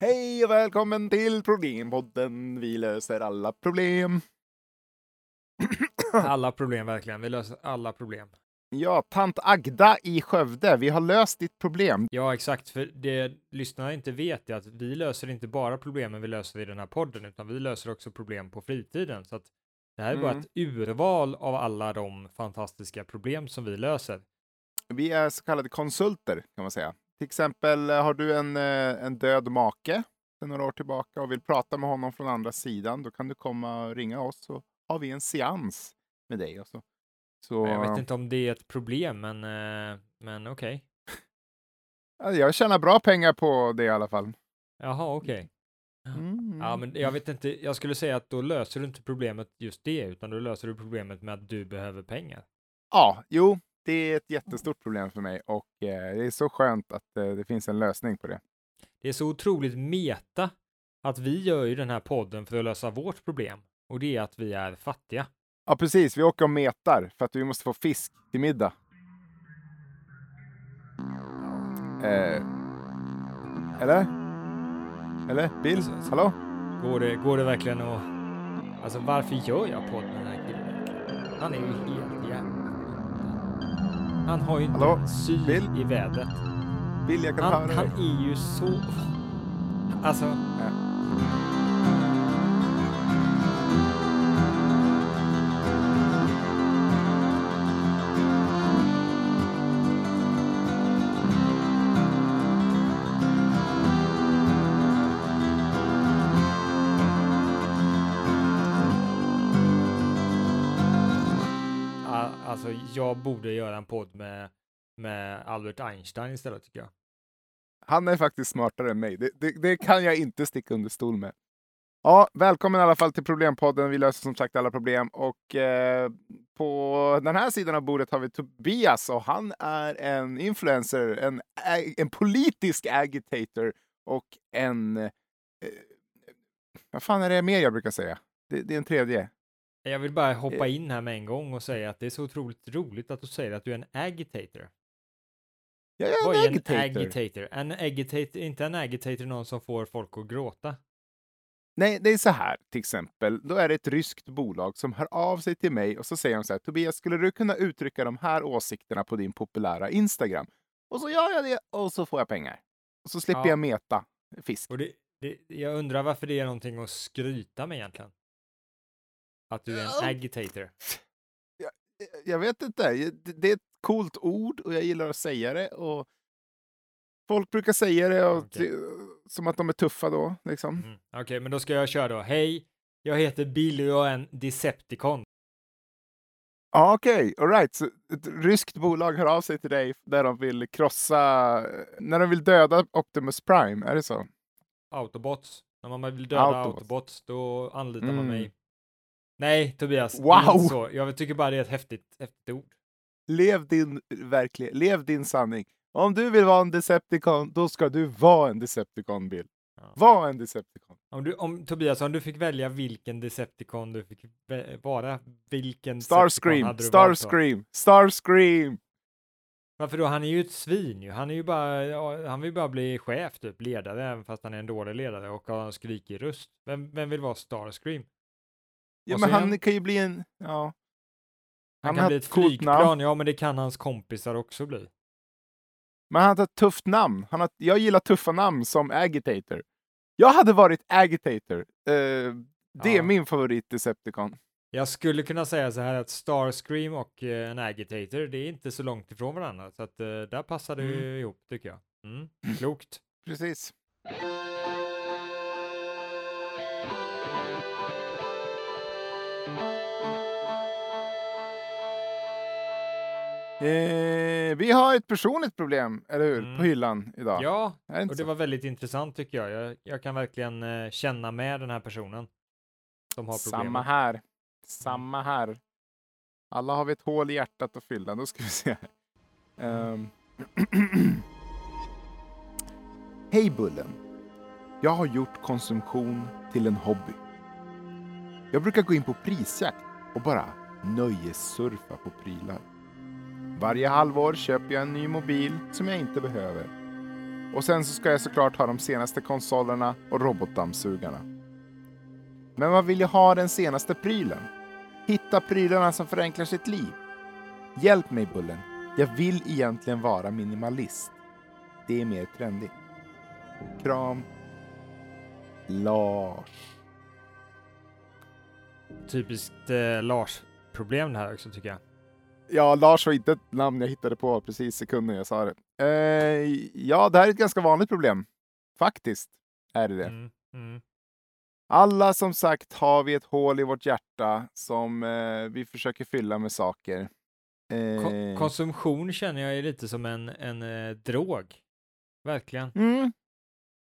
Hej och välkommen till Problempodden. Vi löser alla problem. Alla problem verkligen. Vi löser alla problem. Ja, tant Agda i Skövde, vi har löst ditt problem. Ja, exakt. För det lyssnarna inte vet är att vi löser inte bara problemen vi löser i den här podden, utan vi löser också problem på fritiden. Så att det här är bara Mm. ett urval av alla de fantastiska problem som vi löser. Vi är så kallade konsulter kan man säga. Till exempel eh, har du en, eh, en död make sedan några år tillbaka och vill prata med honom från andra sidan, då kan du komma och ringa oss så har vi en seans med dig. Och så. Så, Jag vet inte om det är ett problem, men, eh, men okej. ja, jag tjänar bra pengar på det i alla fall. Jaha, okej. Mm. Ja, men jag vet inte. Jag skulle säga att då löser du inte problemet just det, utan då löser du problemet med att du behöver pengar. Ja, jo, det är ett jättestort problem för mig och eh, det är så skönt att eh, det finns en lösning på det. Det är så otroligt meta att vi gör ju den här podden för att lösa vårt problem och det är att vi är fattiga. Ja, precis. Vi åker och metar för att vi måste få fisk till middag. Eh, eller? Eller? Bill? Alltså, alltså- Hallå? Går det, går det verkligen att... Alltså varför gör jag podd med den här killen? Han är ju helt jävla... Han har ju inte syn Bill? i vädret. Bill, jag kan Han, höra han dig. är ju så... Alltså... a- jag borde göra en podd med, med Albert Einstein istället tycker jag. Han är faktiskt smartare än mig. Det, det, det kan jag inte sticka under stol med. Ja, välkommen i alla fall till Problempodden. Vi löser som sagt alla problem och eh, på den här sidan av bordet har vi Tobias och han är en influencer, en, en politisk agitator och en... Eh, vad fan är det mer jag brukar säga? Det, det är en tredje. Jag vill bara hoppa Eh. in här med en gång och säga att det är så otroligt roligt att du säger att du är en agitator. Jag är Vad en är en agitator. agitator? En agitator, inte en agitator någon som får folk att gråta. Nej, det är så här till exempel. Då är det ett ryskt bolag som hör av sig till mig och så säger de så här. Tobias, skulle du kunna uttrycka de här åsikterna på din populära Instagram? Och så gör jag det och så får jag pengar. Och så slipper Ja. jag meta fisk. Och det, det, jag undrar varför det är någonting att skryta med egentligen. Att du är en Ja. agitator. Jag vet inte. Det- Det är ett coolt ord och jag gillar att säga det. Och folk brukar säga det och Okej. som att de är tuffa då. Liksom. Mm. Okej, men då ska jag köra då. Hej, jag heter Bill och jag är en Decepticon. Okej. All right. Så ett ryskt bolag hör av sig till dig där de vill krossa, när de vill döda Optimus Prime. Är det så? Autobots. När man vill döda Autobots. Autobots, då anlitar man Mm. mig. Nej, Tobias. Wow! Så. Jag tycker bara det är ett häftigt, häftigt ord. Lev din verklighet. Lev din sanning. Om du vill vara en Decepticon, då ska du vara en Decepticon, Bill. Ja. Var en Decepticon. Om du, om, Tobias, om du fick välja vilken Decepticon du fick vara, vilken Starscream? Starscream, Starscream! Varför då? Han är ju ett svin ju. Han är ju bara, han vill bara bli chef typ, ledare, även fast han är en dålig ledare och har en skrikig röst. Vem, vem vill vara Starscream? Ja, men är han kan ju bli en... Ja. Han, Han kan bli ett flygplan, ja men det kan hans kompisar också bli. Men han har ett tufft namn. Han har, jag gillar tuffa namn som Agitator. Jag hade varit Agitator. Eh, det är Ja. min favorit Decepticon. Jag skulle kunna säga så här att Starscream och eh, en Agitator, det är inte så långt ifrån varandra, så att eh, där passar det Mm. ihop tycker jag. Mm. Klokt. Precis. Eh, vi har ett personligt problem, eller hur? Mm. På hyllan idag. Ja, det och det så? var väldigt intressant tycker jag. Jag, jag kan verkligen eh, känna med den här personen som har Samma här. Samma här. Alla har vi ett hål i hjärtat att fylla. Då ska vi se. Ehm. Hej Bullen. Jag har gjort konsumtion till en hobby. Jag brukar gå in på prisjakt och bara nöjessurfa på prylar. Varje halvår köper jag en ny mobil som jag inte behöver. Och sen så ska jag såklart ha de senaste konsolerna och robotdammsugarna. Men vad vill jag ha den senaste prylen? Hitta prylarna som förenklar sitt liv. Hjälp mig Bullen. Jag vill egentligen vara minimalist. Det är mer trendigt. Kram. Lars. Typiskt eh, Lars-problem det här också tycker jag. Ja, Lars var inte ett namn jag hittade på precis sekunden jag sa det. Eh, ja, det här är ett ganska vanligt problem. Faktiskt är det det. Mm, mm. Alla som sagt har vi ett hål i vårt hjärta som eh, vi försöker fylla med saker. Ko- Eh, konsumtion känner jag är lite som en, en eh, drog. Verkligen. mm.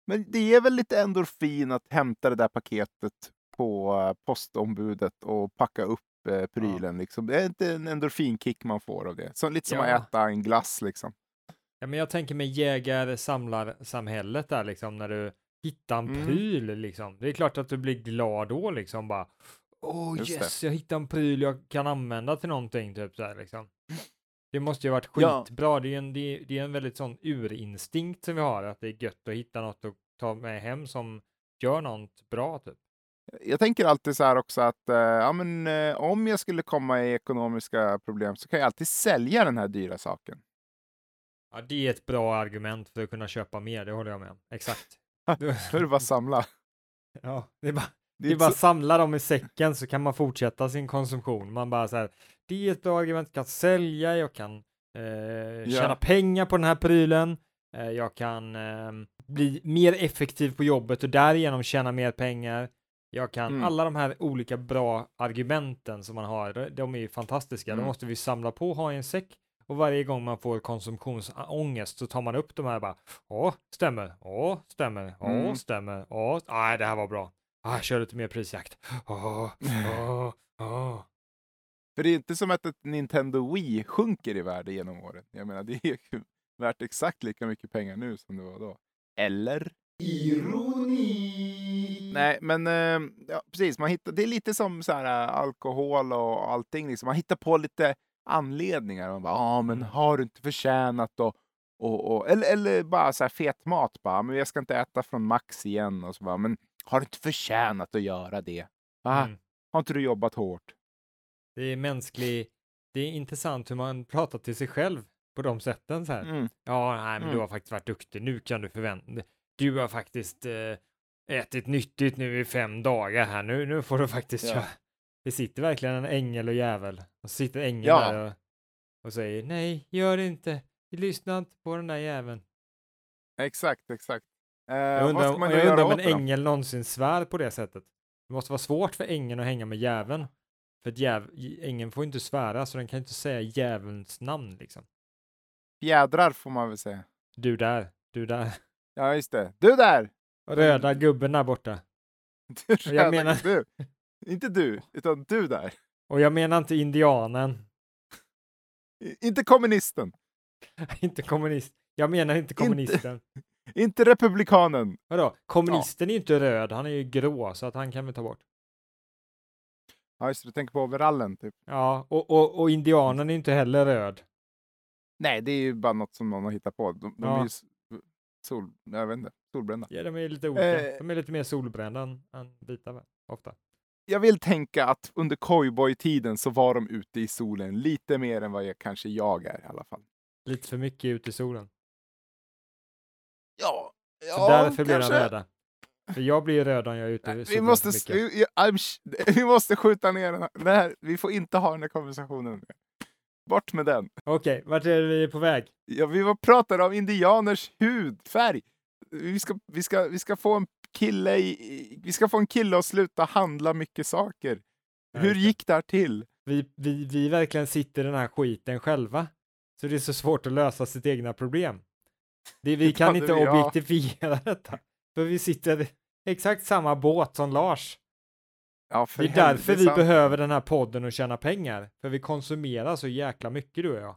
Men det är väl lite endorfin att hämta det där paketet på eh, postombudet och packa upp eh, prylen. Liksom. Det är inte en endorfinkick man får av det. Så, lite som Ja. att äta en glass liksom. Ja, men jag tänker med jägar-samlarsamhället där liksom när du hittar en Mm. pryl liksom. Det är klart att du blir glad då liksom bara. Åh Just det. yes, jag hittade en pryl jag kan använda till någonting typ så här liksom. Det måste ju varit Ja. skitbra. Det är en, det är, det är en väldigt sån urinstinkt som vi har, att det är gött att hitta något att ta med hem som gör något bra typ. Jag tänker alltid så här också att eh, ja, men, eh, om jag skulle komma i ekonomiska problem så kan jag alltid sälja den här dyra saken. Ja, det är ett bra argument för att kunna köpa mer, det håller jag med om. Exakt. Då är det bara samla. Ja, det är bara Det Det är är bara så- samla dem i säcken så kan man fortsätta sin konsumtion. Man bara så här, det är ett bra argument, jag kan sälja, jag kan eh, tjäna pengar på den här prylen, eh, jag kan eh, bli mer effektiv på jobbet och därigenom tjäna mer pengar. Jag kan, Mm. alla de här olika bra argumenten som man har, de- är fantastiska. Mm. De måste vi samla på och ha i en säck. Och varje gång man får konsumtionsångest så tar man upp de här bara, åh, stämmer, åh, stämmer, åh, Mm. stämmer, åh, nej, det här var bra. Ah, kör lite mer prisjakt. Åh, åh, åh. För det är inte som att ett Nintendo Wii sjunker i värde genom åren. Jag menar, det är ju värt exakt lika mycket pengar nu som det var då. Eller? Ironi! Nej, men eh, ja, precis. Man hittar, det är lite som så här, eh, alkohol och allting. Liksom. Man hittar på lite anledningar. Man bara, ja, men Mm. har du inte förtjänat och, och, och eller, eller bara så här fet mat. Bara, men jag ska inte äta från Max igen. Och så bara, men har du inte förtjänat att göra det? Ah, Mm. Har inte du jobbat hårt? Det är mänsklig, det är intressant hur man pratar till sig själv på de sätten så här. Mm. Ja, nej, men du Mm. har faktiskt varit duktig. Nu kan du förvänta Du har faktiskt eh, ätit nyttigt nu i fem dagar här. Nu, nu får du faktiskt Ja. köra. Det sitter verkligen en ängel och jävel. Och så sitter ängeln Ja. där och, och säger nej, gör det inte. Lyssna inte på den där jäveln. Exakt, exakt. Eh, Jag vad undrar, om- man jag undrar om en då? ängel någonsin svär på det sättet. Det måste vara svårt för ängeln att hänga med jäveln. För att jäv, ängeln får inte svära, så den kan inte säga djävulens namn liksom. Fjädrar får man väl säga. Du där, du där. Ja, just det. Du där! Röda gubben där borta. Du, Jag röda- menar- du. Inte du, utan du där. Och jag menar inte indianen, Inte kommunisten. inte kommunist. Jag menar inte kommunisten. Inte republikanen. Vadå? Kommunisten är ju inte röd, han är ju grå, så att han kan vi ta bort. Ja, just det. Du tänker på overallen, typ. Ja, och, och, och indianen är inte heller röd. Nej, det är ju bara något som någon har hittat på. De, de Ja. är ju sol... Jag vet inte. Solbrända. Ja, de är lite olika. Eh. De är lite mer solbrända än, än vita, ofta. Jag vill tänka att under cowboy-tiden så var de ute i solen lite mer än vad jag, kanske jag är i alla fall. Lite för mycket ute i solen. Ja, Så därför blir de röda. För jag blir röd om jag är ute i solen vi, måste, vi, vi måste skjuta ner den här. Det här. Vi får inte ha den här konversationen. Bort med den. Okej, vart är vi på väg? Ja, vi var pratade om indianers hudfärg. Vi ska, vi ska, vi ska få en kille i, vi ska få en kille att sluta handla mycket saker. Hur gick det här till? Vi, vi, vi verkligen sitter i den här skiten själva. Så det är så svårt att lösa sitt egna problem. Det, vi kan inte objektifiera detta. För vi sitter i exakt samma båt som Lars. Ja, Det är därför vi sant. behöver den här podden och tjäna pengar. För vi konsumerar så jäkla mycket du och jag.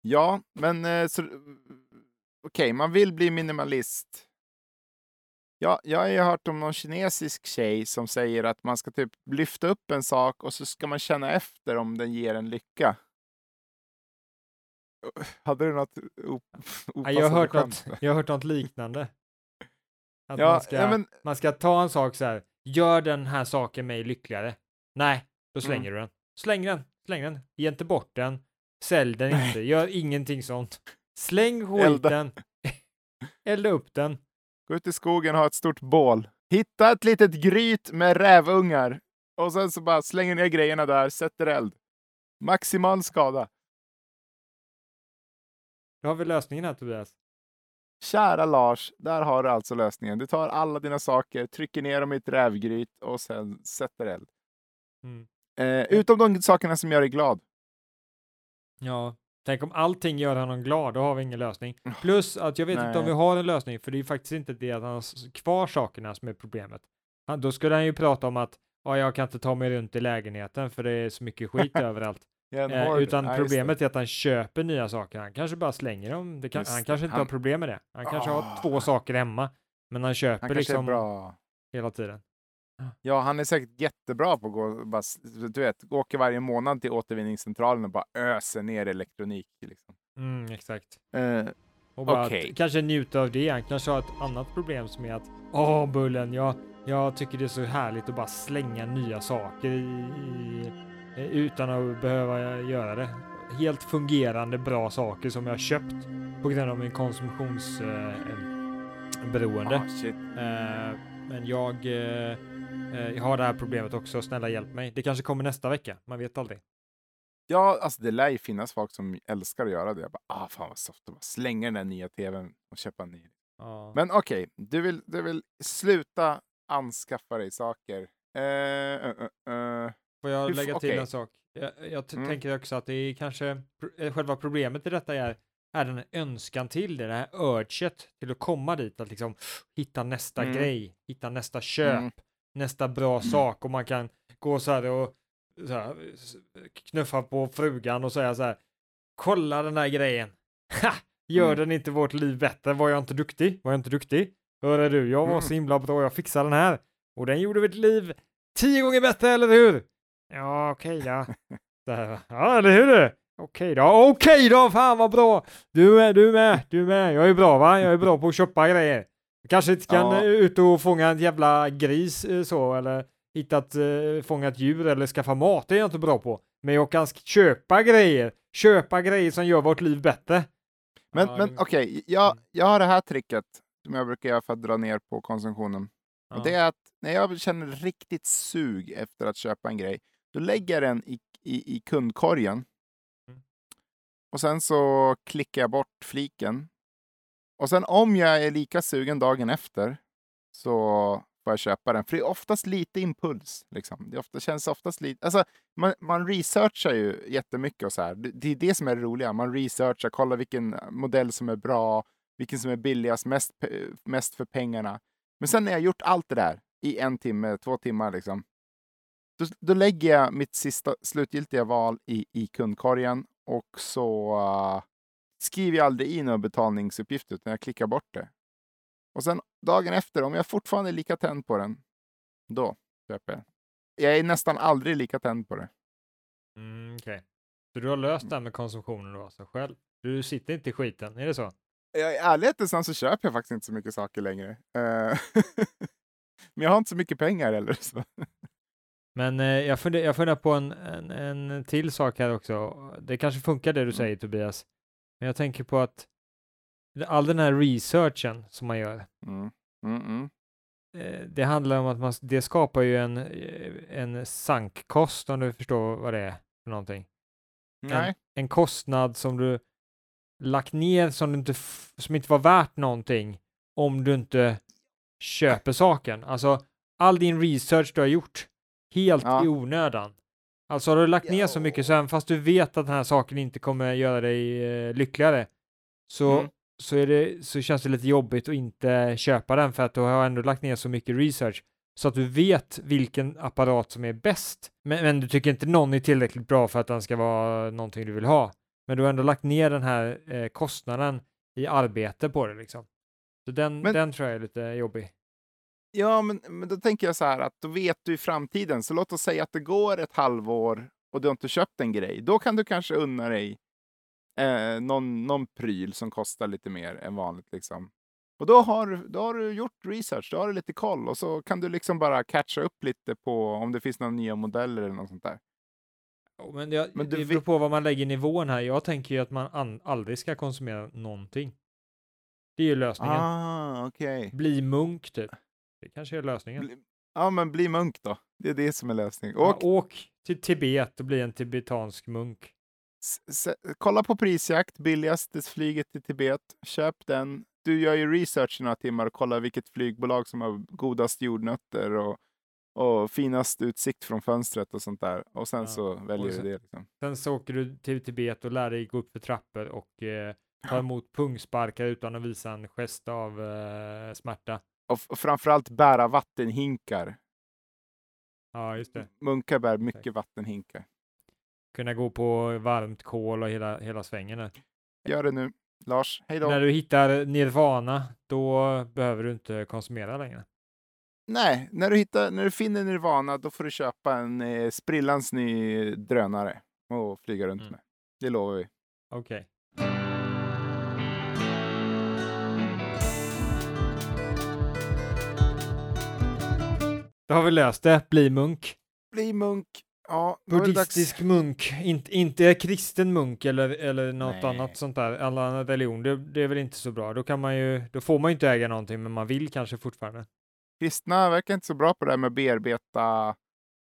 Ja, men eh, så, okej, man vill bli minimalist. Ja, jag har ju hört om någon kinesisk tjej som säger att man ska typ lyfta upp en sak och så ska man känna efter om den ger en lycka. hade du något opassande jag, har hört något, jag har hört något liknande. Att ja, man, ska, ja, men... man ska ta en sak så här, gör den här saken mig lyckligare. Nej, då slänger mm. du den. Släng den, släng den, ge inte bort den, sälj den Nej. inte, gör ingenting sånt. Släng skiten, elda upp den. Gå ut i skogen och ha ett stort bål. Hitta ett litet gryt med rävungar och sen så bara slänger ner grejerna där, sätter eld. Maximal skada. Då har vi lösningen här Tobias. Kära Lars, där har du alltså lösningen. Du tar alla dina saker, trycker ner dem i ett rävgryt och sen sätter eld. Mm. Eh, utom de sakerna som gör dig glad. Ja, tänk om allting gör honom glad, då har vi ingen lösning. Plus att jag vet Nej. inte om vi har en lösning, för det är faktiskt inte det att han har kvar sakerna som är problemet. Han, då skulle han ju prata om att ja, jag kan inte ta mig runt i lägenheten för det är så mycket skit överallt. Eh, utan ja, problemet är att han köper nya saker. Han kanske bara slänger dem. Kan, han kanske inte han... har problem med det. Han kanske oh. har två ah. saker hemma, men han köper han liksom bra. hela tiden. Ja, han är säkert jättebra på att gå, bara, du vet, åker varje månad till återvinningscentralen och bara öser ner elektronik. Liksom. Mm, exakt. Uh, och bara okay. kanske njuta av det. Han kanske har ett annat problem som är att åh, Bullen, jag, jag tycker det är så härligt att bara slänga nya saker i, i Eh, utan att behöva göra det. Helt fungerande bra saker som jag köpt på grund av min konsumtionsberoende. Eh, oh, eh, men jag, eh, eh, jag har det här problemet också. Snälla hjälp mig. Det kanske kommer nästa vecka. Man vet aldrig. Ja, alltså det lär ju finnas folk som älskar att göra det. Jag bara, ah, fan vad soft att slänga den där nya tvn och köpa en ny. Ja. Men okej, okay, du, vill, du vill sluta anskaffa dig saker. Uh, uh, uh, Får jag lägga till okay. en sak? Jag, jag mm. tänker också att det är kanske eh, själva problemet i detta är, är den här önskan till det, det här urget till att komma dit, att liksom hitta nästa mm. grej, hitta nästa köp, mm. nästa bra mm. sak och man kan gå så här och så här, knuffa på frugan och säga så här, kolla den här grejen, ha! Gör mm. den inte vårt liv bättre? Var jag inte duktig? Var jag inte duktig? Hörru du, jag var så mm. himla bra, jag fixade den här och den gjorde mitt liv tio gånger bättre, eller hur? Ja, okej okay då. ja, eller hur? Okej okay då. Okej okay då, fan vad bra! Du är, du är med, du är med. Jag är bra va? Jag är bra på att köpa grejer. Jag kanske inte kan ja. ut och fånga en jävla gris eh, så, eller hitta ett, uh, fånga ett djur eller skaffa mat, det är jag inte bra på. Men jag kan köpa grejer, köpa grejer som gör vårt liv bättre. Men, ja, men okej, okay. jag, mm. jag har det här tricket som jag brukar göra för att dra ner på konsumtionen. Ja. Och det är att när jag känner riktigt sug efter att köpa en grej, då lägger jag den i, i, i kundkorgen. Mm. Och sen så klickar jag bort fliken. Och sen om jag är lika sugen dagen efter så får jag köpa den. För det är oftast lite impuls. Liksom. Det ofta, känns oftast lite... Alltså, man, man researchar ju jättemycket och så här. Det, det är det som är det roliga. Man researchar, kollar vilken modell som är bra, vilken som är billigast, mest, mest för pengarna. Men sen när jag gjort allt det där i en timme, två timmar, liksom, då, då lägger jag mitt sista slutgiltiga val i, i kundkorgen och så uh, skriver jag aldrig i några betalningsuppgifter utan jag klickar bort det. Och sen dagen efter, om jag fortfarande är lika tänd på den, då köper jag. Jag är nästan aldrig lika tänd på det. Mm. Okay. Så du har löst det här med konsumtionen då, alltså själv? Du sitter inte i skiten, är det så? I ärlighetens namn så köper jag faktiskt inte så mycket saker längre. Uh, Men jag har inte så mycket pengar heller. Så. Men eh, jag, funderar, jag funderar på en, en, en till sak här också. Det kanske funkar det du mm. säger Tobias. Men jag tänker på att all den här researchen som man gör. Mm. Mm -mm. Eh, det handlar om att man, det skapar ju en, en sankkost om du förstår vad det är för någonting. Nej. En, en kostnad som du lagt ner som, du inte, som inte var värt någonting om du inte köper saken. Alltså all din research du har gjort helt ja. i onödan. Alltså har du lagt ner så mycket så även fast du vet att den här saken inte kommer göra dig eh, lyckligare så, mm. så, är det, så känns det lite jobbigt att inte köpa den för att du har ändå lagt ner så mycket research så att du vet vilken apparat som är bäst. Men, men, du tycker inte någon är tillräckligt bra för att den ska vara någonting du vill ha. Men du har ändå lagt ner den här eh, kostnaden i arbete på det liksom. Så den, men, den tror jag är lite jobbig. Ja, men, men då tänker jag så här att då vet du i framtiden. Så låt oss säga att det går ett halvår och du har inte köpt en grej. Då kan du kanske unna dig eh, någon, någon pryl som kostar lite mer än vanligt. Liksom. Och då har, då har du gjort research, då har du lite koll och så kan du liksom bara catcha upp lite på om det finns några nya modeller eller något sånt där. Men, det, men det beror på vad man lägger nivån här. Jag tänker ju att man an, aldrig ska konsumera någonting. Det är ju lösningen. Ah, okay. Bli munk typ. Det kanske är lösningen. Bli, ja, men bli munk då. Det är det som är lösningen. Åk, ja, åk till Tibet och bli en tibetansk munk. S kolla på prisjakt, billigaste flyget till Tibet. Köp den. Du gör ju research i några timmar och kollar vilket flygbolag som har godast jordnötter och, och finast utsikt från fönstret och sånt där. Och sen ja. så väljer sen, du det. Liksom. Sen så åker du till Tibet och lär dig gå upp för trappor och eh, ta emot pungsparkar utan att visa en gest av eh, smärta. Och, framförallt bära vattenhinkar. Ja, just det. Munkar bär mycket vattenhinkar. Kunna gå på varmt kol och hela, hela svängen. Där. Gör det nu. Lars, hej då. När du hittar nirvana, då behöver du inte konsumera längre. Nej, när du, hittar, när du finner nirvana, då får du köpa en eh, sprillans ny drönare och flyga runt mm. med. Det lovar vi. Okej. Okay. Då har vi löst det. Bli munk. Bli munk. Ja, Buddhistisk munk, inte, inte kristen munk eller, eller något Nej. annat sånt där, alla annan religion, det, det, är väl inte så bra. Då kan man ju, då får man ju inte äga någonting, men man vill kanske fortfarande. Kristna verkar inte så bra på det här med att bearbeta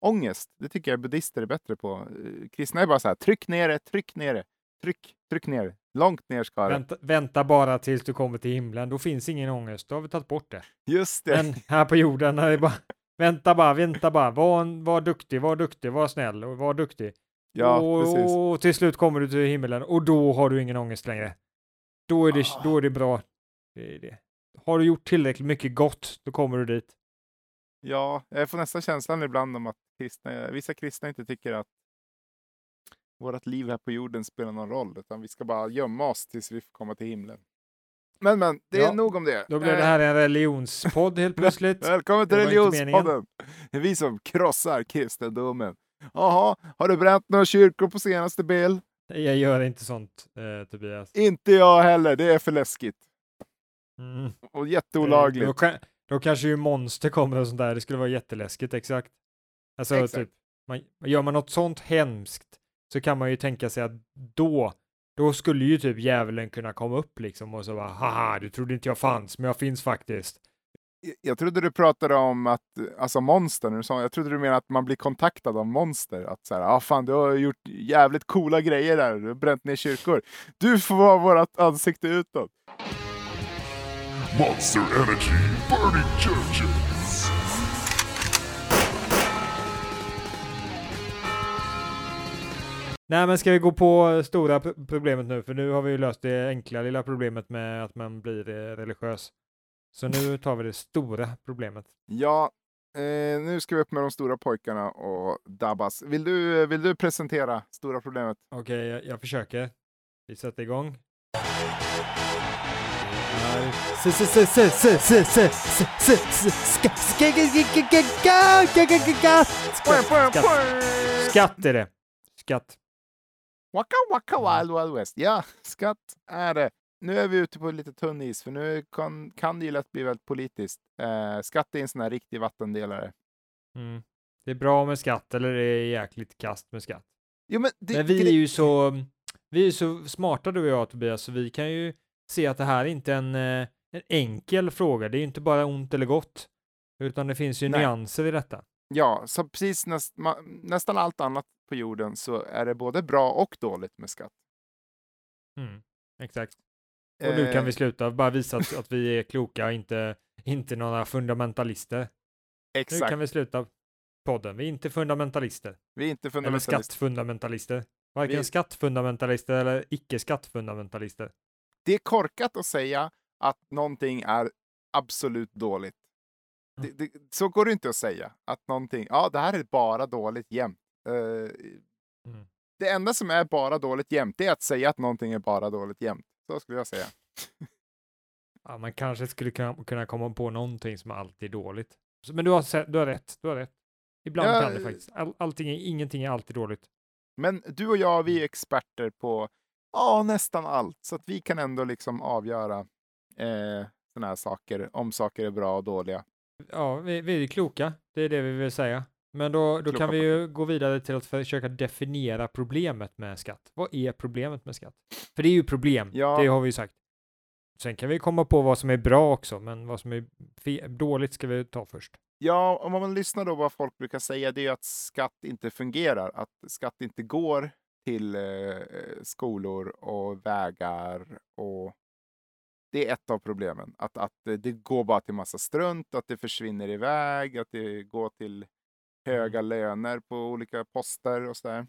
ångest. Det tycker jag buddister är bättre på. Kristna är bara så här, tryck ner det, tryck ner det, tryck, tryck ner det. Långt ner ska det. Vänta, vänta, bara tills du kommer till himlen, då finns ingen ångest, då har vi tagit bort det. Just det. Men här på jorden är det bara Vänta bara, vänta bara. Var, var duktig, var duktig, var snäll och var duktig. Ja, och, precis. Och till slut kommer du till himmelen och då har du ingen ångest längre. Då är det, ah. då är det bra. Det är det. Har du gjort tillräckligt mycket gott, då kommer du dit. Ja, jag får nästan känslan ibland om att kristna, vissa kristna inte tycker att vårt liv här på jorden spelar någon roll, utan vi ska bara gömma oss tills vi får komma till himlen. Men men, det är ja, nog om det. Då blev det här en religionspodd helt plötsligt. Välkommen till religionspodden. Det är vi som krossar kristendomen. Jaha, har du bränt några kyrkor på senaste bil? Jag gör inte sånt, eh, Tobias. Inte jag heller, det är för läskigt. Mm. Och jätteolagligt. Eh, då, kan, då kanske ju monster kommer och sånt där, det skulle vara jätteläskigt, exakt. Alltså, exakt. Typ, man, gör man något sånt hemskt så kan man ju tänka sig att då då skulle ju typ djävulen kunna komma upp liksom och så bara haha, du trodde inte jag fanns, men jag finns faktiskt. Jag trodde du pratade om att, alltså monster, jag trodde du menade att man blir kontaktad av monster. Att så här, ah, fan du har gjort jävligt coola grejer där, du har bränt ner kyrkor. Du får vara vårt ansikte utåt. Monster Energy Burning Churches. Nej, men ska vi gå på stora problemet nu? För nu har vi ju löst det enkla lilla problemet med att man blir eh, religiös. Så nu tar vi det stora problemet. Ja, eh, nu ska vi upp med de stora pojkarna och Dabbas. Vill du, vill du presentera stora problemet? Okej, okay, jag, jag försöker. Vi sätter igång. Skatt är det. Skatt. Waka waka wild wild west. Ja, skatt är det. Nu är vi ute på lite tunn is, för nu kan, kan det ju lätt bli väldigt politiskt. Eh, skatt är en sån här riktig vattendelare. Mm. Det är bra med skatt, eller det är jäkligt kast med skatt. Jo, men, det, men vi det, är ju så, vi är så smarta du och jag Tobias, så vi kan ju se att det här är inte en, eh, en enkel fråga. Det är ju inte bara ont eller gott, utan det finns ju Nej. nyanser i detta. Ja, så precis näst, nästan allt annat på jorden så är det både bra och dåligt med skatt. Mm, exakt. Och nu kan vi eh. sluta, bara visa att, att vi är kloka och inte, inte några fundamentalister. Exakt. Nu kan vi sluta podden. Vi är inte fundamentalister. Vi är inte fundamentalister. Eller skattfundamentalister. Varken vi... skattfundamentalister eller icke-skattfundamentalister. Det är korkat att säga att någonting är absolut dåligt. Det, det, så går det inte att säga. Att någonting, ja det här är bara dåligt jämt. Uh, mm. Det enda som är bara dåligt jämt, det är att säga att någonting är bara dåligt jämt. Så skulle jag säga. ja, man kanske skulle kunna, komma på någonting som alltid är dåligt. Men du har, du har rätt, du har rätt. Ibland ja, kan det faktiskt. All, allting, ingenting är alltid dåligt. Men du och jag, vi är experter på Ja, nästan allt. Så att vi kan ändå liksom avgöra eh, sådana här saker, om saker är bra och dåliga. Ja, vi, vi är kloka, det är det vi vill säga. Men då, då kan vi ju gå vidare till att försöka definiera problemet med skatt. Vad är problemet med skatt? För det är ju problem, ja. det har vi ju sagt. Sen kan vi komma på vad som är bra också, men vad som är dåligt ska vi ta först. Ja, om man lyssnar då vad folk brukar säga, det är att skatt inte fungerar, att skatt inte går till eh, skolor och vägar och det är ett av problemen. Att, att det går bara till massa strunt, att det försvinner iväg, att det går till höga mm. löner på olika poster och sådär.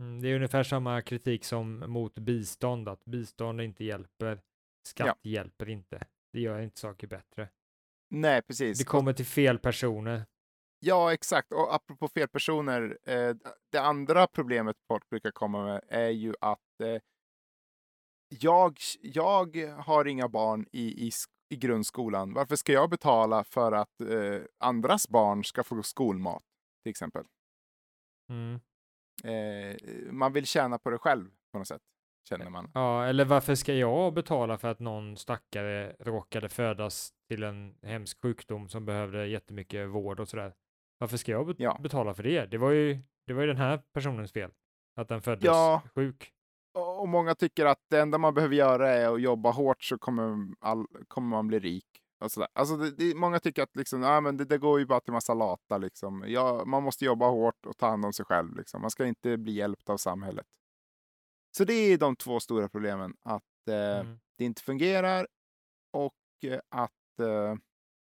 Mm, det är ungefär samma kritik som mot bistånd, att bistånd inte hjälper, skatt ja. hjälper inte. Det gör inte saker bättre. Nej, precis. Det kommer till fel personer. Ja, exakt. Och apropå fel personer, eh, det andra problemet folk brukar komma med är ju att eh, jag, jag har inga barn i, i, i grundskolan. Varför ska jag betala för att eh, andras barn ska få skolmat, till exempel? Mm. Eh, man vill tjäna på det själv på något sätt, känner man. Ja, eller varför ska jag betala för att någon stackare råkade födas till en hemsk sjukdom som behövde jättemycket vård och sådär? Varför ska jag be ja. betala för det? Det var, ju, det var ju den här personens fel, att den föddes ja. sjuk och många tycker att det enda man behöver göra är att jobba hårt så kommer, all, kommer man bli rik. Och sådär. Alltså det, det, många tycker att liksom, ah, men det, det, går ju bara till massa lata. Liksom. Ja, man måste jobba hårt och ta hand om sig själv. Liksom. Man ska inte bli hjälpt av samhället. Så det är de två stora problemen. Att eh, mm. det inte fungerar och eh, att eh,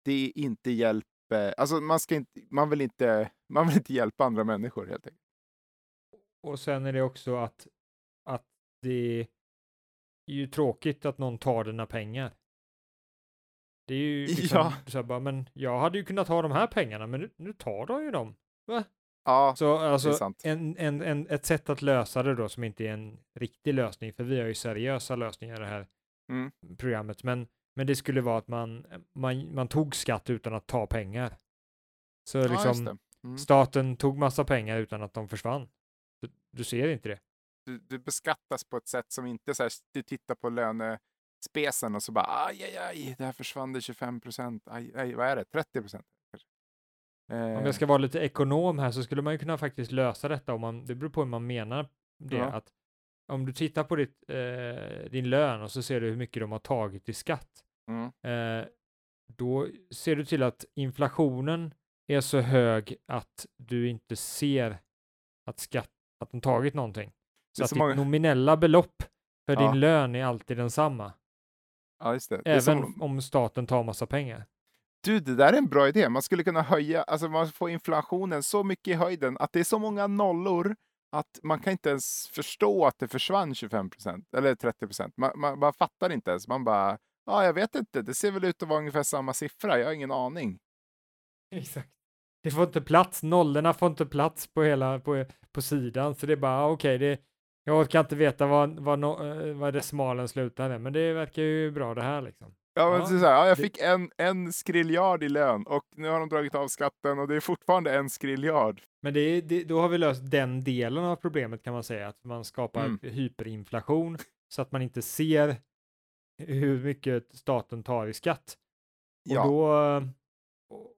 det inte hjälper. Alltså man, ska inte, man, vill inte, man vill inte hjälpa andra människor helt enkelt. Och sen är det också att det är ju tråkigt att någon tar dina pengar. Det är ju liksom ja. så bara, men jag hade ju kunnat ha de här pengarna, men nu, nu tar de ju dem. Va? Ja, så alltså en, en, en, ett sätt att lösa det då som inte är en riktig lösning, för vi har ju seriösa lösningar i det här mm. programmet, men, men det skulle vara att man, man, man tog skatt utan att ta pengar. Så ja, liksom mm. staten tog massa pengar utan att de försvann. Du, du ser inte det du, du beskattas på ett sätt som inte så här, du tittar på lönespesen och så bara aj, aj, aj, det här försvann det 25 procent, aj, aj, vad är det, 30 procent? Om jag ska vara lite ekonom här så skulle man ju kunna faktiskt lösa detta om man, det beror på hur man menar det, ja. att om du tittar på ditt, eh, din lön och så ser du hur mycket de har tagit i skatt, mm. eh, då ser du till att inflationen är så hög att du inte ser att skatt, att de tagit någonting. Så, att många... ditt nominella belopp för ja. din lön är alltid densamma. Ja, just det. Även det som... om staten tar massa pengar. Du, det där är en bra idé. Man skulle kunna höja, alltså man får inflationen så mycket i höjden att det är så många nollor att man kan inte ens förstå att det försvann 25 procent eller 30 procent. Man, man, man, fattar inte ens. Man bara, ja, jag vet inte. Det ser väl ut att vara ungefär samma siffra. Jag har ingen aning. Exakt. Det får inte plats. Nollorna får inte plats på hela på, på sidan, så det är bara okej. Okay, det jag orkar inte veta vad, vad, no, eh, vad decimalen slutade, men det verkar ju bra det här liksom. Ja, men ja, så här, ja, jag fick en, en skriljard i lön och nu har de dragit av skatten och det är fortfarande en skriljard. Men det, det, då har vi löst den delen av problemet kan man säga, att man skapar mm. hyperinflation så att man inte ser hur mycket staten tar i skatt. Och, ja. då,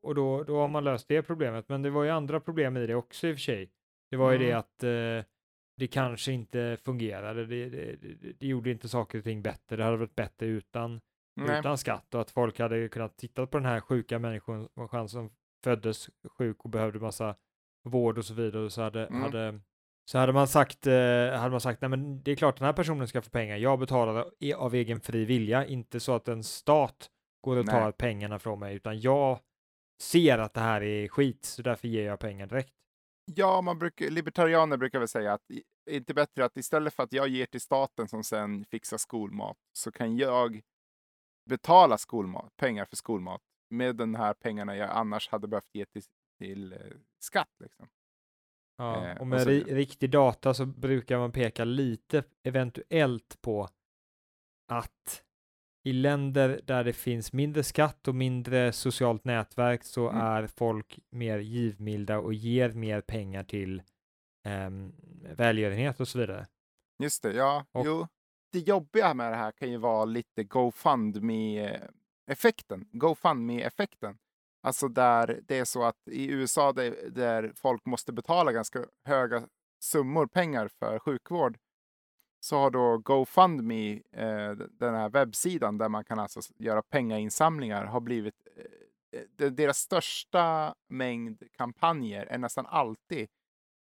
och då, då har man löst det problemet, men det var ju andra problem i det också i och för sig. Det var ju det mm. att eh, det kanske inte fungerade. Det, det, det, gjorde inte saker och ting bättre. Det hade varit bättre utan, utan skatt och att folk hade kunnat titta på den här sjuka människan som föddes sjuk och behövde massa vård och så vidare. Så hade, mm. hade, så hade man sagt, eh, hade man sagt, nej men det är klart den här personen ska få pengar. Jag betalar av egen fri vilja, inte så att en stat går och tar nej. pengarna från mig, utan jag ser att det här är skit, så därför ger jag pengar direkt. Ja, man brukar, libertarianer brukar väl säga att är inte bättre att istället för att jag ger till staten som sen fixar skolmat så kan jag betala skolmat, pengar för skolmat med den här pengarna jag annars hade behövt ge till, till eh, skatt. Liksom. Ja, eh, och med och så, riktig data så brukar man peka lite eventuellt på att i länder där det finns mindre skatt och mindre socialt nätverk så mm. är folk mer givmilda och ger mer pengar till um, välgörenhet och så vidare. Just det, ja. Och- Jo. Det jobbiga med det här kan ju vara lite GoFundMe-effekten. GoFundMe-effekten. Alltså där det är så att i USA där, där folk måste betala ganska höga summor pengar för sjukvård så har då GoFundMe, eh, den här webbsidan där man kan alltså göra pengainsamlingar, har blivit eh, eh deras största mängd kampanjer är nästan alltid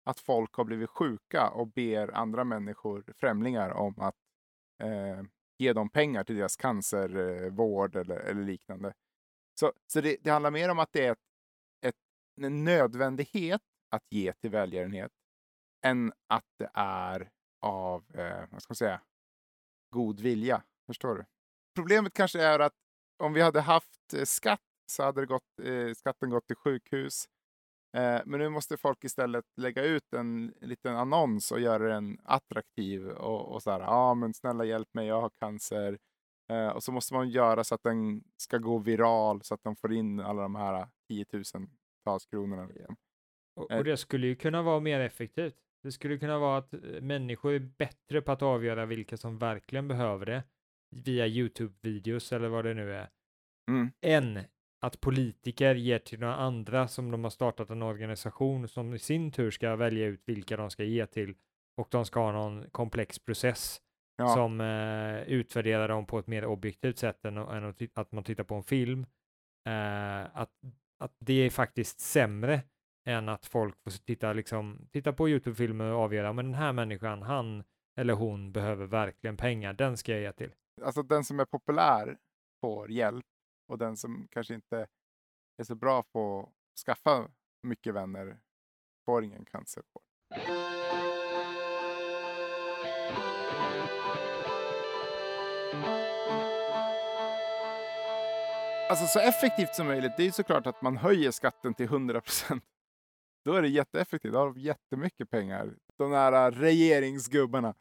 att folk har blivit sjuka och ber andra människor, främlingar, om att eh, ge dem pengar till deras cancervård eller, eller liknande. Så, så det, det handlar mer om att det är ett, ett, en nödvändighet att ge till välgörenhet än att det är av, eh, vad ska man säga, god vilja. Förstår du? Problemet kanske är att om vi hade haft eh, skatt så hade det gått, eh, skatten gått till sjukhus. Eh, men nu måste folk istället lägga ut en liten annons och göra den attraktiv och, och så här, ja ah, men snälla hjälp mig, jag har cancer. Eh, och så måste man göra så att den ska gå viral så att de får in alla de här tiotusentals kronorna. Liksom. Och, Eh. och det skulle ju kunna vara mer effektivt. Det skulle kunna vara att eh, människor är bättre på att avgöra vilka som verkligen behöver det via YouTube-videos eller vad det nu är, Mm. än att politiker ger till några andra som de har startat en organisation som i sin tur ska välja ut vilka de ska ge till och de ska ha någon komplex process Ja. som eh, utvärderar dem på ett mer objektivt sätt än, än att, man tittar på en film. Eh, att, att det är faktiskt sämre än att folk får titta, liksom, titta på YouTube-filmer och avgöra, men den här människan, han eller hon behöver verkligen pengar, den ska jag ge till. Alltså den som är populär får hjälp och den som kanske inte är så bra på att skaffa mycket vänner får ingen cancervård. Alltså så effektivt som möjligt, det är ju såklart att man höjer skatten till 100 procent. Då är det jätteeffektivt, då har de jättemycket pengar. De där regeringsgubbarna.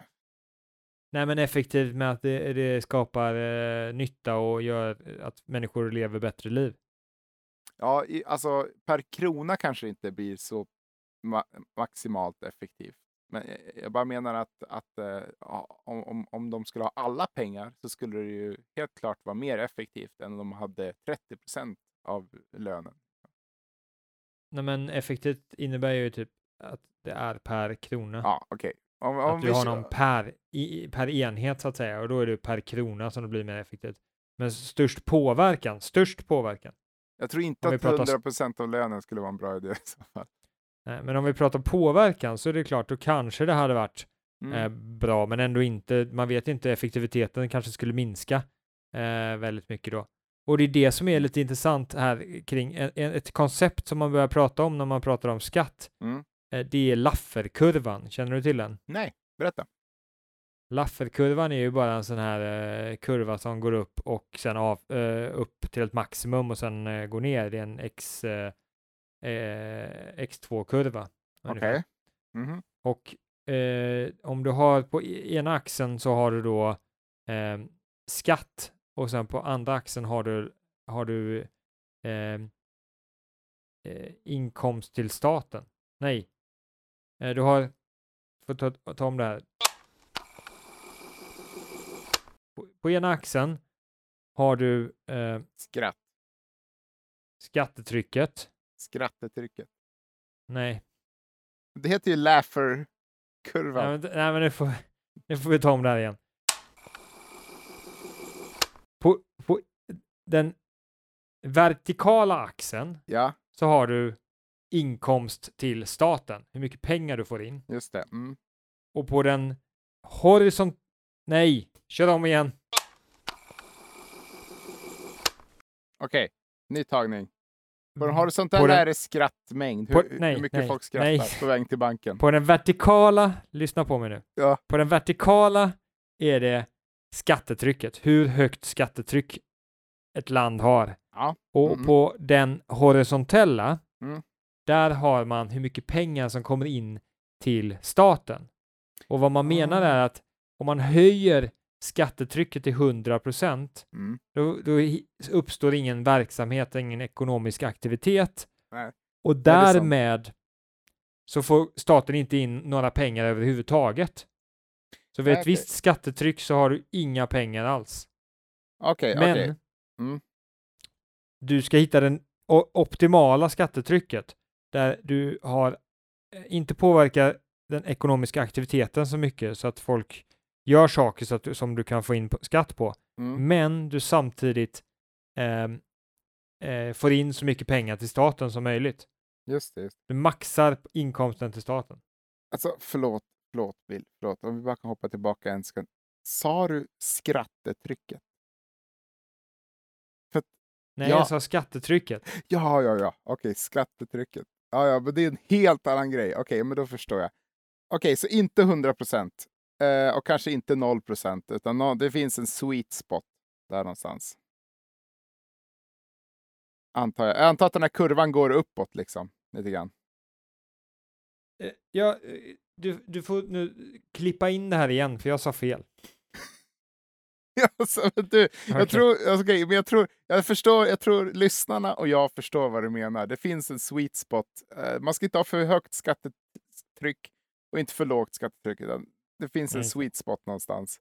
Nej, men effektivt med att det, det skapar eh, nytta och gör att människor lever bättre liv. Ja, i, alltså per krona kanske inte blir så ma- maximalt effektivt. Men jag- jag bara menar att, att eh, om, om, om de skulle ha alla pengar så skulle det ju helt klart vara mer effektivt än om de hade 30 procent av lönen. Nej, men effektivt innebär ju typ att det är per krona. Ja, okej. Om, om att du har någon per, i, per enhet så att säga och då är det per krona som det blir mer effektivt. Men störst påverkan, störst påverkan. Jag tror inte att pratar s- 100 procent av lönen skulle vara en bra idé i så fall. Nej, men om vi pratar påverkan så är det klart, då kanske det hade varit Mm. eh, bra, men ändå inte, man vet inte, effektiviteten kanske skulle minska eh, väldigt mycket då. Och det är det som är lite intressant här kring ett koncept som man börjar prata om när man pratar om skatt. Mm. Eh, det är Lafferkurvan, känner du till den? Nej, berätta. Lafferkurvan är ju bara en sån här eh, kurva som går upp och sen av, eh, upp till ett maximum och sen eh, går ner. Det är en X, eh, eh, X2-kurva. Okej. ungefär. Mhm. Och om du har på e- ena axeln så har du då skatt och sen på andra axeln har du, har du eh, eh, inkomst till staten. Nej, eh, du har, får ta, ta om det här. På, på ena axeln har du eh, Skratt. skattetrycket. Skrattetrycket. Nej, Det heter ju Laffer-kurvan. nej, men, nej, men nu får, nu får vi ta om det här igen. På, på den vertikala axeln Ja, så har du inkomst till staten, hur mycket pengar du får in. just det. Mm. Och på den horisont... Nej, kör om igen. Okej, ny tagning. På den På horisontella den- är det skrattmängd. På- Hur, nej, hur mycket nej, folk skrattar nej. på väg till banken. På den vertikala, lyssna på mig nu. Ja. På den vertikala är det skattetrycket, hur högt skattetryck ett land har. Ja. Och Mm. på den horisontella, Mm. där har man hur mycket pengar som kommer in till staten. Och vad man menar Ah. är att om man höjer skattetrycket till 100 procent, Mm. då, då uppstår ingen verksamhet, ingen ekonomisk aktivitet. Nej, Och därmed så får staten inte in några pengar överhuvudtaget. Så vid ett Okej. visst skattetryck så har du inga pengar alls. Okej, Men okej. Mm. du ska hitta den o- optimala skattetrycket där du har eh, inte påverkar den ekonomiska aktiviteten så mycket så att folk gör saker så att, du- som du kan få in skatt på. Mm. Men du samtidigt ehm, eh, får in så mycket pengar till staten som möjligt. Det. Just. det. Du maxar inkomsten till staten. Alltså, förlåt, förlåt Bill, förlåt. Om vi bara kan hoppa tillbaka en sekund. Sa du skrattetrycket? Nej, Ja. jag sa skattetrycket. Ja, ja, ja. Okej, skattetrycket. Ja, ja, men det är en helt annan grej. Okej, men då förstår jag. Okej, så inte 100 procent eh, och kanske inte 0 procent, utan nå- det finns en sweet spot där någonstans. Antar jag. Jag antar att den här kurvan går uppåt liksom, lite grann. Eh, Ja, eh, du, du får nu klippa in det här igen, för jag sa fel. Alltså, du, jag tror, alltså, okej, men jag tror, jag förstår, jag tror lyssnarna och jag förstår vad du menar. Det finns en sweet spot. Eh, man ska inte ha för högt skattetryck och inte för lågt skattetryck. Det finns en Nej. sweet spot någonstans.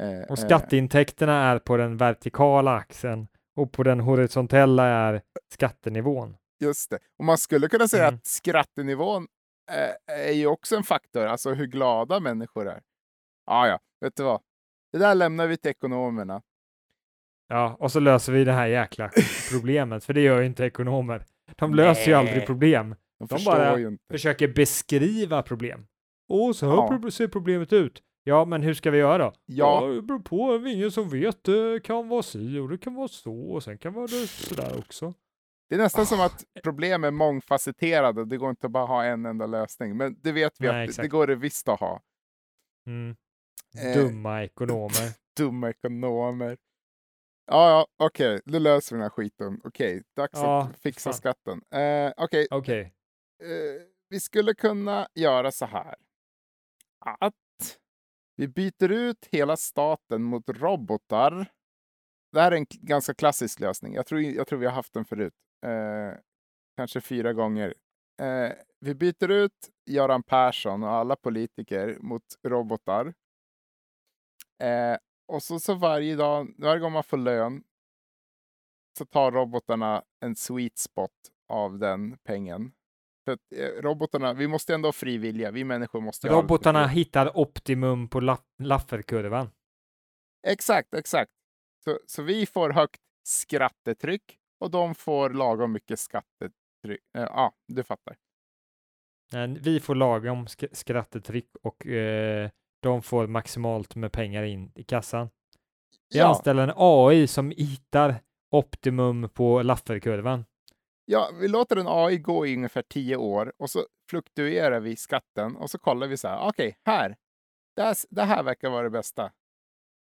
Eh, Och eh, skatteintäkterna är på den vertikala axeln och på den horisontella är skattenivån. Just det. Och man skulle kunna säga Mm. att skrattenivån eh, är ju också en faktor, alltså hur glada människor är. Ah, ja, vet du vad? Det där lämnar vi till ekonomerna. Ja, och så löser vi det här jäkla problemet, för det gör ju inte ekonomer. De löser ju aldrig Nej. problem. De, De förstår bara ju inte. Försöker beskriva problem. Och så här Ja. ser problemet ut. Ja, men hur ska vi göra då? Ja. det beror på. Ingen som vet. Det kan vara si och det kan vara så och sen kan vara det sådär också. Det är nästan som Ah. att problem är mångfacetterade. Det går inte att bara ha en enda lösning. Men det vet vi Nej, att det- det går det visst att ha. Mm. Eh, Dumma ekonomer. Dumma ekonomer. Ja, ja, okej, nu löser vi den här skiten. Okej, dags Ja, att fixa fan. skatten. Eh, okej, Okej. eh, vi skulle kunna göra så här. Att vi byter ut hela staten mot robotar. Det här är en ganska klassisk lösning. Jag tror, jag tror vi har haft den förut. Eh, kanske fyra gånger. Eh, vi byter ut Göran Persson och alla politiker mot robotar. Eh, och så, så varje dag, varje gång man får lön så tar robotarna en sweet spot av den pengen. För att, eh, robotarna, vi måste ändå ha fri vilja. Vi människor måste Robotarna hittar optimum på la- Lafferkurvan. Exakt, exakt. Så, så vi får högt skrattetryck och de får lagom mycket skattetryck. Eh, Ja, du fattar. Vi får lagom sk- skrattetryck och eh, de får maximalt med pengar in i kassan. Vi Ja, anställer en AI som hittar optimum på Lafferkurvan. ja, vi låter en AI gå i ungefär tio år och så fluktuerar vi skatten och så kollar vi så här. Okej, här. Det här, det här verkar vara det bästa.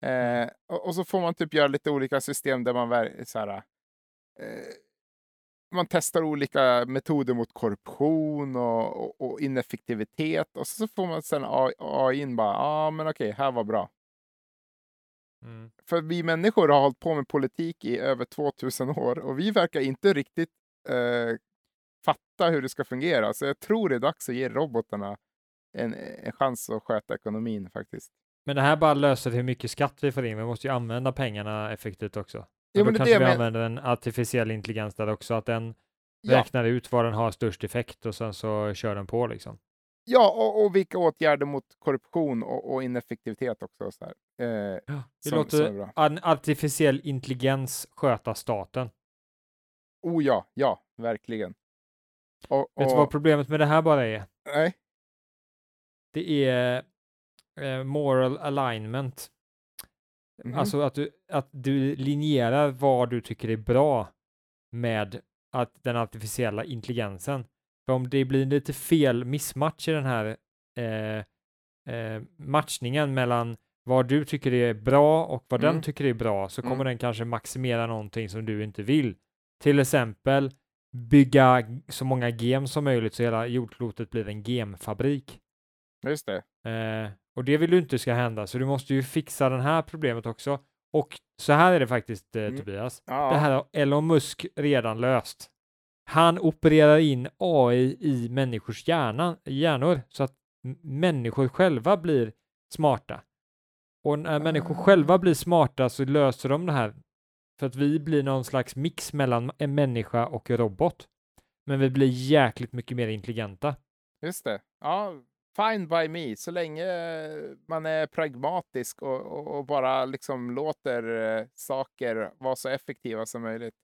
Eh, och, och så får man typ göra lite olika system där man så här, man testar olika metoder mot korruption och, och, och ineffektivitet och så får man sen AI in bara, ja ah, men okej, här var bra. Mm. För vi människor har hållit på med politik i över 2000 år och vi verkar inte riktigt eh, fatta hur det ska fungera. Så jag tror det är dags att ge robotarna en, en chans att sköta ekonomin faktiskt. Men det här bara löser hur mycket skatt vi får in. Vi måste ju använda pengarna effektivt också. Och men då det kanske det vi men- använder en artificiell intelligens där också, att den Ja, räknar ut vad den har störst effekt och sen så kör den på liksom. ja och, och vilka åtgärder mot korruption och, och ineffektivitet också. och Så. Eh, Ja, vi Som- låter en artificiell intelligens sköta staten. oh ja, ja, verkligen. Och, Vet du och, vad problemet med det här bara är? nej, Det är eh, moral alignment. Mhm. Alltså att du, att du linjerar vad du tycker är bra med att den artificiella intelligensen. För om det blir lite fel missmatch i den här eh, eh, matchningen mellan vad du tycker är bra och vad Mm. den tycker är bra så kommer Mm. den kanske maximera någonting som du inte vill. Till exempel bygga så många gem som möjligt så hela jordklotet blir en gemfabrik. Just det. Eh, och det vill du inte ska hända, så du måste ju fixa det här problemet också. Och så här är det faktiskt, eh, Mm. Tobias. Ja, Det här har Elon Musk redan löst. Han opererar in AI i människors hjärna, hjärnor så att människor själva blir smarta. Och när människor själva blir smarta så löser de det här för att vi blir någon slags mix mellan en människa och robot. Men vi blir jäkligt mycket mer intelligenta. Just det. Ja, fine by me, så länge eh, man är pragmatisk och, och, och bara liksom låter eh, saker vara så effektiva som möjligt.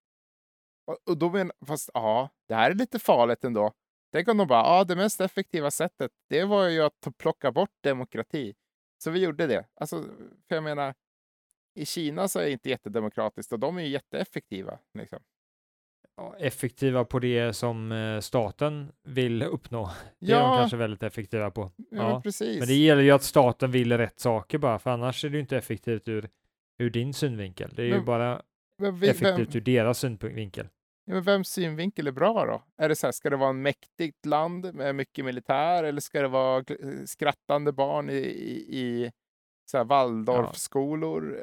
Och, och då men, fast ja, det här är lite farligt ändå. Tänk om de bara, ja, det mest effektiva sättet, det var ju att plocka bort demokrati. Så vi gjorde det. Alltså, för jag menar, i Kina så är det inte jättedemokratiskt och de är ju jätteeffektiva. Liksom. Ja, effektiva på det som eh, staten vill uppnå. Det ja. är de kanske väldigt effektiva på. Ja, ja. precis. Men det gäller ju att staten vill rätt saker bara, för annars är det ju inte effektivt ur, ur din synvinkel. Det är men, ju bara vi, effektivt vem, ur deras synvinkel. Ja, men vems synvinkel är bra då? Är det så här, ska det vara en mäktigt land med mycket militär eller ska det vara skrattande barn i, i, i så här Waldorfskolor?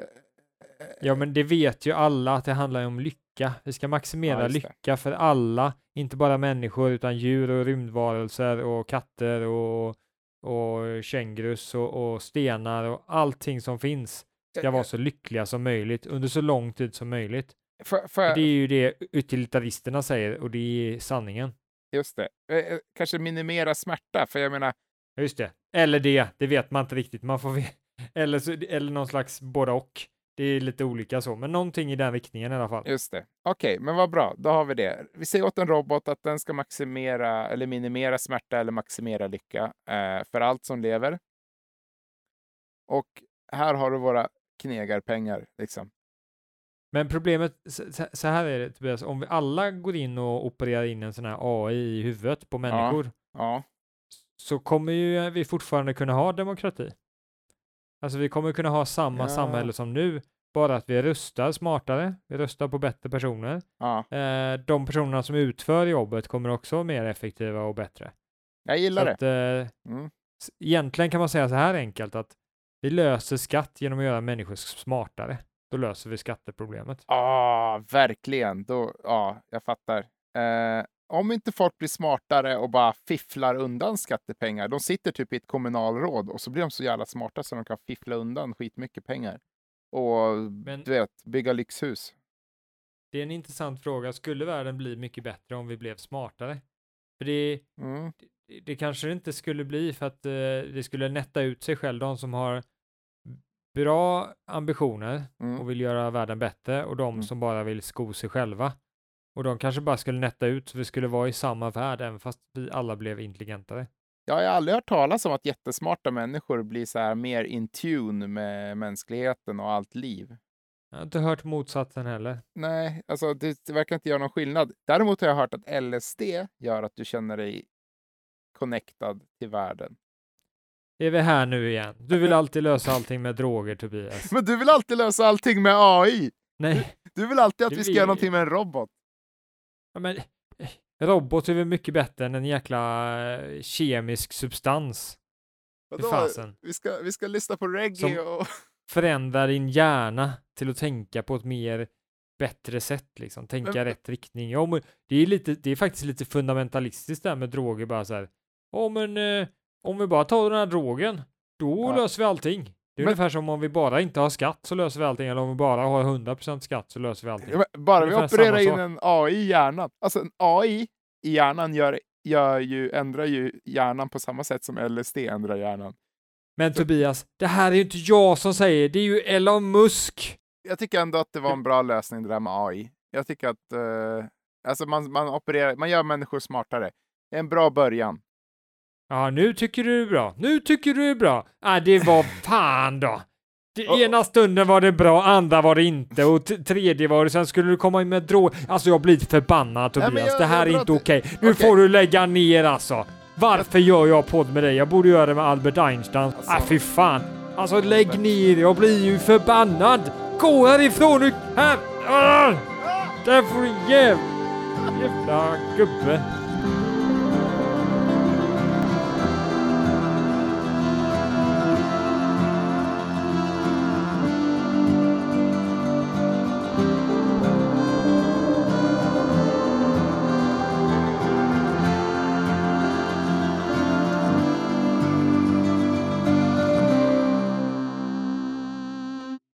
Ja, men det vet ju alla att det handlar om lycka. Vi ska maximera ja, lycka för alla, inte bara människor utan djur och rymdvarelser och katter och, och kängurus och, och stenar och allting som finns ska vara så lyckliga som möjligt under så lång tid som möjligt. För, för... Det är ju det utilitaristerna säger och det är sanningen. Just det. Eh, eh, kanske minimera smärta, för jag menar... Just det. Eller det, det vet man inte riktigt. Man får eller, så, eller någon slags både och. Det är lite olika så, men någonting i den riktningen i alla fall. Just det. Okej, okay, men vad bra. Då har vi det. Vi säger åt en robot att den ska maximera eller minimera smärta eller maximera lycka eh, för allt som lever. Och här har du våra knegarpengar. Liksom. Men problemet, så här är det Tobias, om vi alla går in och opererar in en sån här AI i huvudet på människor, ja, ja. så kommer ju vi fortfarande kunna ha demokrati. Alltså vi kommer kunna ha samma ja. samhälle som nu, bara att vi röstar smartare, vi röstar på bättre personer. Ja. Eh, de personerna som utför jobbet kommer också vara mer effektiva och bättre. Jag gillar så det. Att, eh, mm. Egentligen kan man säga så här enkelt att vi löser skatt genom att göra människor smartare. Då löser vi skatteproblemet. Ja, ah, verkligen. Då, ja, jag fattar. Eh, om inte folk blir smartare och bara fifflar undan skattepengar. De sitter typ i ett kommunalråd och så blir de så jävla smarta så de kan fiffla undan skitmycket pengar. Och Men, du vet, bygga lyxhus. Det är en intressant fråga. Skulle världen bli mycket bättre om vi blev smartare? För det, mm. det, det kanske inte skulle bli för att eh, det skulle nätta ut sig själv. De som har bra ambitioner mm. och vill göra världen bättre och de mm. som bara vill sko sig själva. Och de kanske bara skulle nätta ut så vi skulle vara i samma värld även fast vi alla blev intelligentare. Jag har aldrig hört talas om att jättesmarta människor blir så här mer in tune med mänskligheten och allt liv. Jag har inte hört motsatsen heller. Nej, alltså det, det verkar inte göra någon skillnad. Däremot har jag hört att LSD gör att du känner dig connectad till världen. Är vi här nu igen? Du vill alltid lösa allting med droger, Tobias. Men du vill alltid lösa allting med AI! Nej. Du vill alltid att vi ska göra någonting med en robot. Ja, men robot är väl mycket bättre än en jäkla eh, kemisk substans. Vadå? Vi ska, vi ska lyssna på reggae Som och... förändrar din hjärna till att tänka på ett mer bättre sätt, liksom. Tänka men... rätt riktning. Ja, men det är lite, det är faktiskt lite fundamentalistiskt där med droger, bara så här. Ja, men eh, om vi bara tar den här drogen, då ja. löser vi allting. Det är men, ungefär som om vi bara inte har skatt så löser vi allting, eller om vi bara har 100% skatt så löser vi allting. bara vi opererar in en AI i hjärnan. Alltså en AI i hjärnan gör, gör ju, ändrar ju hjärnan på samma sätt som LSD ändrar hjärnan. Men Tobias, det här är ju inte jag som säger, det är ju Elon Musk. Jag tycker ändå att det var en bra lösning det där med AI. Jag tycker att uh, alltså man, man, opererar, man gör människor smartare. Det är en bra början. Ja, nu tycker du är bra. Nu tycker du är bra. Ah, det var fan då. Det oh. Ena stunden var det bra, andra var det inte och tredje var det, sen skulle du komma in med drog. Alltså jag blir förbannad Tobias, Nej, jag, det här är inte okej. Okay. Nu okay. får du lägga ner alltså. Varför gör jag podd med dig? Jag borde göra det med Albert Einstein. Alltså. Ah, fy fan. Alltså lägg ner, jag blir ju förbannad. Gå härifrån nu! Här! Ah! Där får du jävla gubbe.